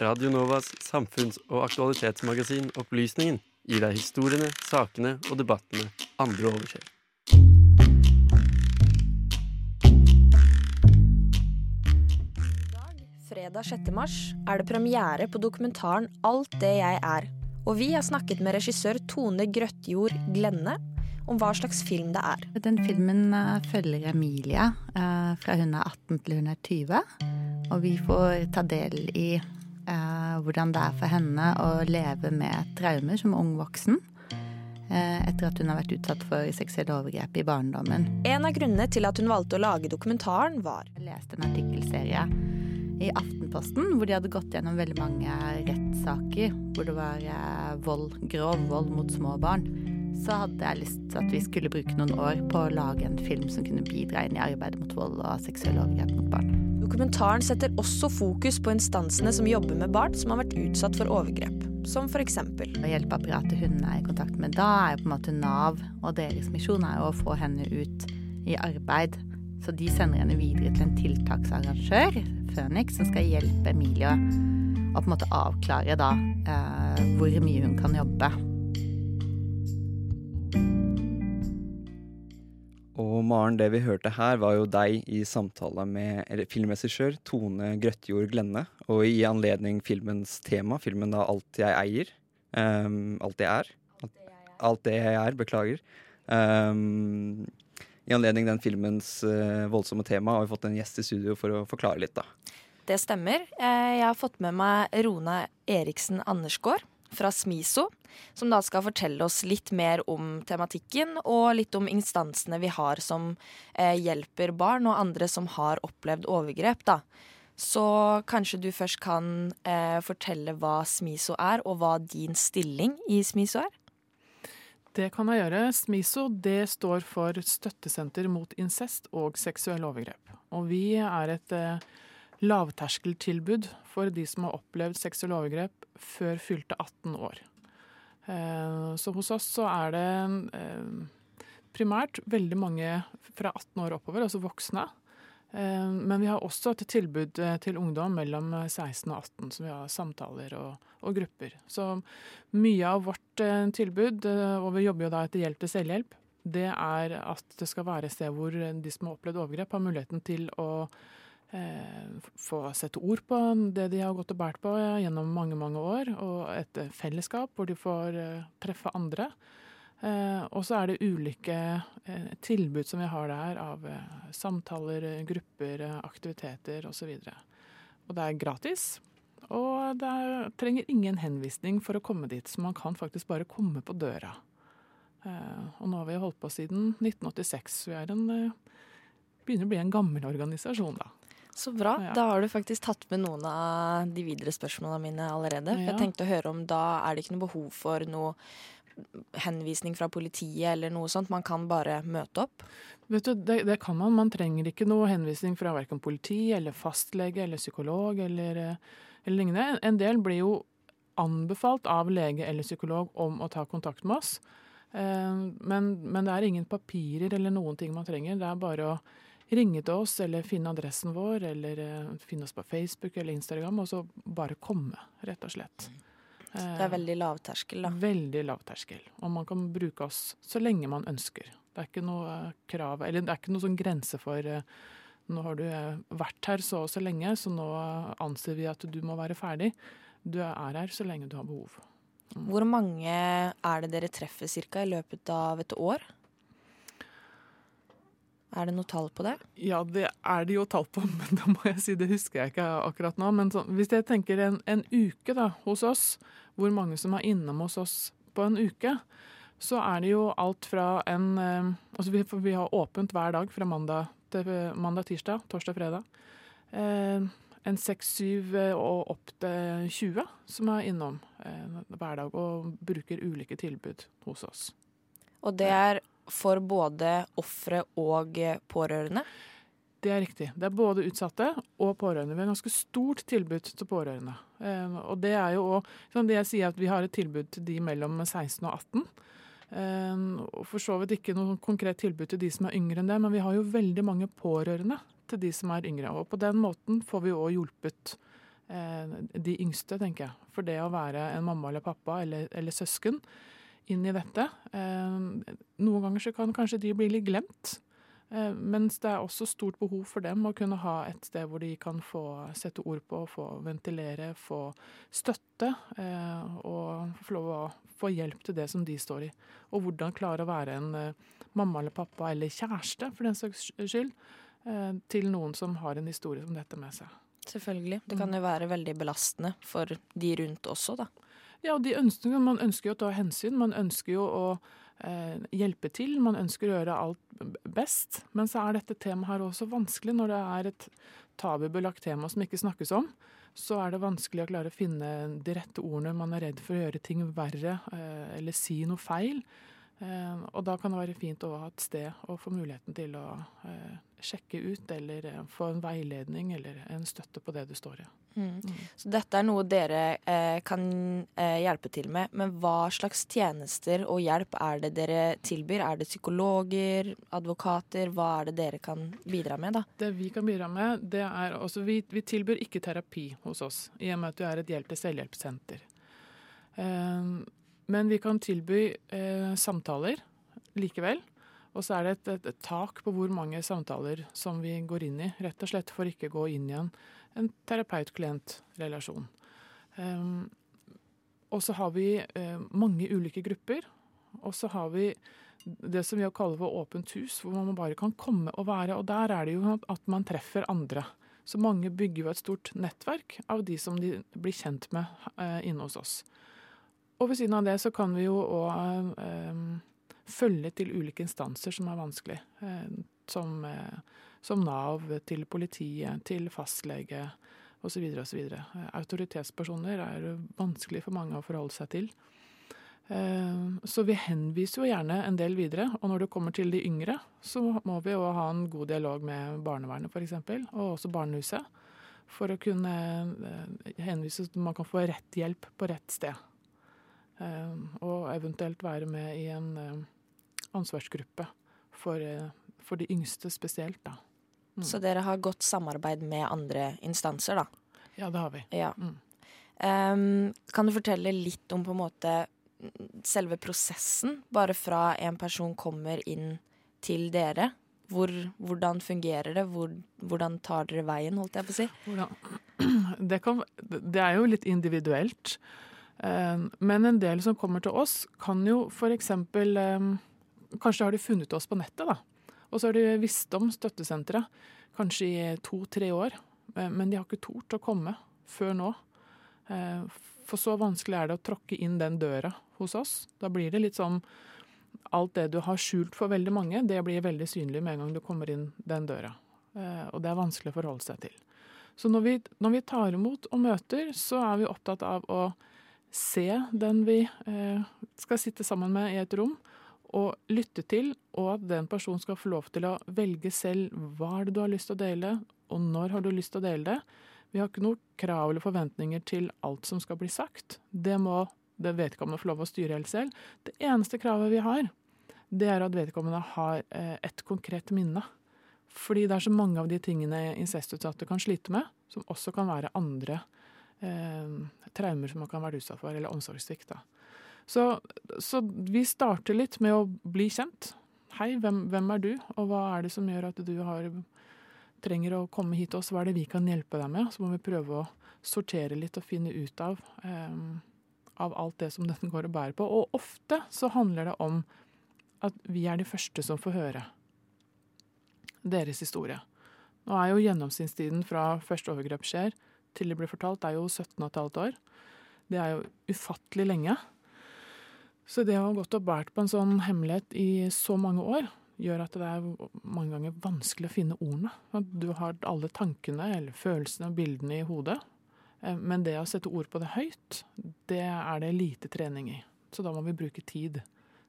Radio Novas samfunns- og aktualitetsmagasin Opplysningen gir deg historiene, sakene og debattene andre overser. Fredag 6. mars er det premiere på dokumentaren Alt det jeg er. Og vi har snakket med regissør Tone Grøttjord Glenne om hva slags film det er. Den filmen eh, følger Emilie eh, fra hun er 18 til hun er 20. Og vi får ta del i eh, hvordan det er for henne å leve med traumer som ung voksen. eh, Etter at hun har vært utsatt for seksuelle overgrep i barndommen. En av grunnene til at hun valgte å lage dokumentaren, var Jeg leste en artikkelserie i Aftenposten hvor de hadde gått gjennom veldig mange rettssaker hvor det var eh, vold, grov vold mot små barn. Så hadde jeg lyst til at vi skulle bruke noen år på å lage en film som kunne bidra inn i arbeidet mot vold og seksuelle overgrep mot barn. Dokumentaren setter også fokus på instansene som jobber med barn som har vært utsatt for overgrep, som. Og hjelpeapparatet hun er i kontakt med da, er jo på en måte Nav, og deres misjon er jo å få henne ut i arbeid. Så de sender henne videre til en tiltaksarrangør, Phoenix, som skal hjelpe Emilie å på en måte avklare da eh, hvor mye hun kan jobbe. Og Maren, det vi hørte her, var jo deg i samtale med filmregissør Tone Grøttjord Glenne. Og i anledning filmens tema, filmen da 'Alt jeg eier', Um, alt jeg er alt, alt det jeg er, beklager. Um, I anledning den filmens uh, voldsomme tema har vi fått en gjest i studio for å forklare litt, da. Det stemmer. Eh, Jeg har fått med meg Rona Eriksen Andersgaard fra Smiso, som da skal fortelle oss litt mer om tematikken og litt om instansene vi har som eh, hjelper barn og andre som har opplevd overgrep. da. Så kanskje du først kan eh, fortelle hva Smiso er, og hva din stilling i Smiso er? Det kan jeg gjøre. SMISO det står for Støttesenter mot incest og seksuelle overgrep. Og vi er et eh, lavterskeltilbud for de som har opplevd seksuelle overgrep før fylte 18 år. Eh, så hos oss så er det eh, primært veldig mange fra 18 år oppover, altså voksne. Eh, men vi har også et tilbud til ungdom mellom 16 og 18, som vi har samtaler og, og grupper. Så mye av vårt tilbud, og vi jobber jo da etter hjelp til selvhjelp, det er at det skal være et sted hvor de som har opplevd overgrep, har muligheten til å få sette ord på det de har gått og båret på eh, gjennom mange, mange år, og et eh, fellesskap hvor de får eh, treffe andre. Eh, og så er det ulike eh, tilbud som vi har der av eh, samtaler, eh, grupper, eh, aktiviteter osv. Og det er gratis. Og det er, trenger ingen henvisning for å komme dit, så man kan faktisk bare komme på døra. Eh, og nå har vi holdt på siden 1986, så vi er en, eh, begynner å bli en gammel organisasjon, da. Så bra. Ja. Da har du faktisk tatt med noen av de videre spørsmålene mine allerede. Ja. Jeg tenkte å høre om da er det ikke noe behov for noe henvisning fra politiet eller noe sånt. Man kan bare møte opp. Vet du, det, det kan man. Man trenger ikke noe henvisning fra verken politi eller fastlege eller psykolog eller, eh, eller lignende. En del blir jo anbefalt av lege eller psykolog om å ta kontakt med oss. Eh, Men, men det er ingen papirer eller noen ting man trenger. Det er bare å ringe til oss eller finne adressen vår eller eh, finne oss på Facebook eller Instagram, og så bare komme, rett og slett. Det er veldig lavterskel, da. Veldig lavterskel. Og man kan bruke oss så lenge man ønsker. Det er ikke noe eh, krav, eller det er ikke noe sånn grense for eh, nå har du eh, vært her så og så lenge, så nå anser vi at du må være ferdig. Du er her så lenge du har behov. Hvor mange er det dere treffer cirka i løpet av et år? Er det noe tall på det? Ja, det er det jo tall på, men da må jeg si det husker jeg ikke akkurat nå. Men så, hvis jeg tenker en, en uke da, hos oss, hvor mange som er innom hos oss på en uke, så er det jo alt fra en eh, Altså vi, vi har åpent hver dag fra mandag til mandag, tirsdag, torsdag, fredag. Eh, en seks, syv eh, og opp til 20 som er innom eh, hver dag og bruker ulike tilbud hos oss. Og det er for både ofre og eh, pårørende? Det er riktig. Det er både utsatte og pårørende. Vi har et ganske stort tilbud til pårørende. Eh, og det er jo òg sånn det jeg sier at vi har et tilbud til de mellom 16 og 18. Eh, og for så vidt ikke noe konkret tilbud til de som er yngre enn det, men vi har jo veldig mange pårørende til de som er yngre. Og på den måten får vi òg hjulpet eh, de yngste, tenker jeg. For det å være en mamma eller pappa eller, eller søsken inn i dette eh, Noen ganger så kan kanskje de bli litt glemt. Eh, mens det er også stort behov for dem å kunne ha et sted hvor de kan få sette ord på, få ventilere, få støtte. Eh, og få lov å få hjelp til det som de står i. Og hvordan klare å være en eh, mamma eller pappa eller kjæreste, for den saks skyld, til noen som har en historie som dette med seg. Selvfølgelig. Det kan jo være veldig belastende for de rundt også, da. Ja, og ønsker, man ønsker jo å ta hensyn. Man ønsker jo å hjelpe til. Man ønsker å gjøre alt best. Men så er dette temaet her også vanskelig når det er et tabubelagt tema som ikke snakkes om. Så er det vanskelig å klare å finne de rette ordene. Man er redd for å gjøre ting verre eh, eller si noe feil. Eh, og da kan det være fint å ha et sted og få muligheten til å eh, sjekke ut eller eh, få en veiledning eller en støtte på det du står i. Mm. Mm. Så dette er noe dere eh, kan eh, hjelpe til med. Men hva slags tjenester og hjelp er det dere tilbyr? Er det psykologer, advokater? Hva er det dere kan bidra med, da? Det vi kan bidra med, det er også Vi, vi tilbyr ikke terapi hos oss, i og med at vi er et hjelp til selvhjelpssenter. Eh, men vi kan tilby eh, samtaler likevel. Og så er det et, et, tak på hvor mange samtaler som vi går inn i, rett og slett for ikke å gå inn i en, en terapeut-klient-relasjon. Um, og så har vi uh, mange ulike grupper. Og så har vi det som vi kaller for åpent hus, hvor man bare kan komme og være. Og der er det jo at man treffer andre. Så mange bygger jo et stort nettverk av de som de blir kjent med uh, inne hos oss. Og ved siden av det så kan vi jo òg følge til ulike instanser som er vanskelig. Eh, som, eh, som Nav, til politiet, til fastlege osv. osv. Eh, autoritetspersoner er vanskelig for mange å forholde seg til. Så vi henviser jo gjerne en del videre. Og når det kommer til de yngre, så må vi jo ha en god dialog med barnevernet f.eks., og også barnehuset. For å kunne henvise at man kan få rett hjelp på rett sted. Og eventuelt være med i en ansvarsgruppe for, eh, for de yngste spesielt. da. Mm. Så dere har godt samarbeid med andre instanser, da? Ja, det har vi. Ja. Mm. Um, kan du fortelle litt om på en måte selve prosessen, bare fra en person kommer inn til dere? Hvor, hvordan fungerer det? Hvor, hvordan tar dere veien, holdt jeg på å si? Det, kan, det er jo litt individuelt. Um, men en del som kommer til oss, kan jo f.eks. Um, Kanskje har de funnet oss på nettet, da. Og så har de visst om støttesenteret kanskje i to-tre år. Eh, men de har ikke tort å komme før nå. Eh, for så vanskelig er det å tråkke inn den døra hos oss. Da blir det litt sånn Alt det du har skjult for veldig mange, det blir veldig synlig med en gang du kommer inn den døra. Eh, og det er vanskelig å forholde seg til. Så når vi, når vi tar imot og møter, så er vi opptatt av å se den vi skal sitte sammen med i et rom, og lytte til, og at den personen skal få lov til å velge selv hva er det du har lyst til å dele, og når har du lyst til å dele det. Vi har ikke noe krav eller forventninger til alt som skal bli sagt. Det må det vedkommende få lov å styre helt selv. Det eneste kravet vi har, det er at vedkommende har eh, et konkret minne. Fordi det er så mange av de tingene incestutsatte kan slite med, som også kan være andre eh, traumer som man kan være utsatt for, eller omsorgssvikt. Så, så, vi starter litt med å bli kjent. Hei, hvem, hvem, er du, og hva er det som gjør at du har, trenger å komme hit til oss? Hva er det vi kan hjelpe deg med? Så må vi prøve å sortere litt og finne ut av, um, av alt det som dette går og bærer på. Og ofte så handler det om at vi er de første som får høre deres historie. Nå er jo gjennomsnittstiden fra første overgrep skjer til det blir fortalt, er jo 17,5 år. Det er jo ufattelig lenge. Så det å ha gått og båret på en sånn hemmelighet i så mange år, gjør at det er mange ganger vanskelig å finne ordene. Du har alle tankene eller følelsene og bildene i hodet. Eh, men det å sette ord på det høyt, det er det lite trening i. Så da må vi bruke tid.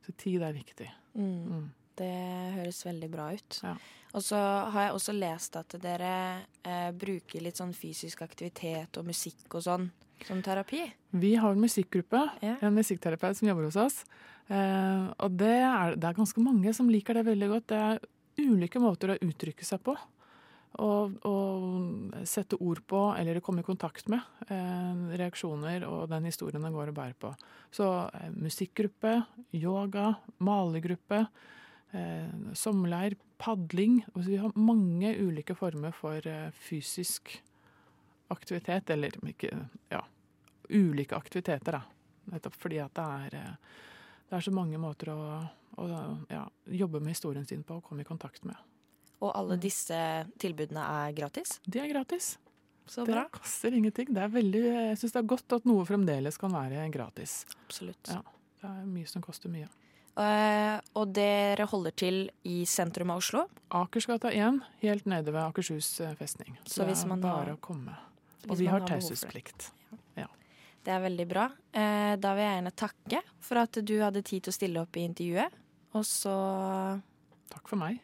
Så tid er viktig. Mm. Det høres veldig bra ut. Ja. Og så har jeg også lest at dere eh, bruker litt sånn fysisk aktivitet og musikk og sånn som terapi? Vi har en musikkgruppe, ja. en musikkterapeut som jobber hos oss. Eh, og det er, det er, ganske mange som liker det veldig godt. Det er ulike måter å uttrykke seg på. Og, og sette ord på eller komme i kontakt med eh, reaksjoner og den historien den går og bærer på. Så eh, musikkgruppe, yoga, malergruppe, eh, sommerleir, padling. Altså, vi har mange ulike former for eh, fysisk aktivitet, eller ikke Ja, ulike aktiviteter, da. Nettopp fordi at det er, eh, det er så mange måter å, å ja, jobbe med historien sin på og komme i kontakt med. Og alle disse tilbudene er gratis. De er gratis. Så Det koster ingenting. Det er veldig, jeg syns det er godt at noe fremdeles kan være gratis. Absolutt. Ja. Det er mye som koster mye. Eh, og dere holder til i sentrum av Oslo. Akersgata 1, helt nede ved Akershus eh, festning. Så det hvis er man bare har- å komme. Og vi har har taushetsplikt. Ja. det. er veldig bra. Eh, da vil jeg gjerne takke for at du hadde tid til å stille opp i intervjuet. Og så Takk for meg.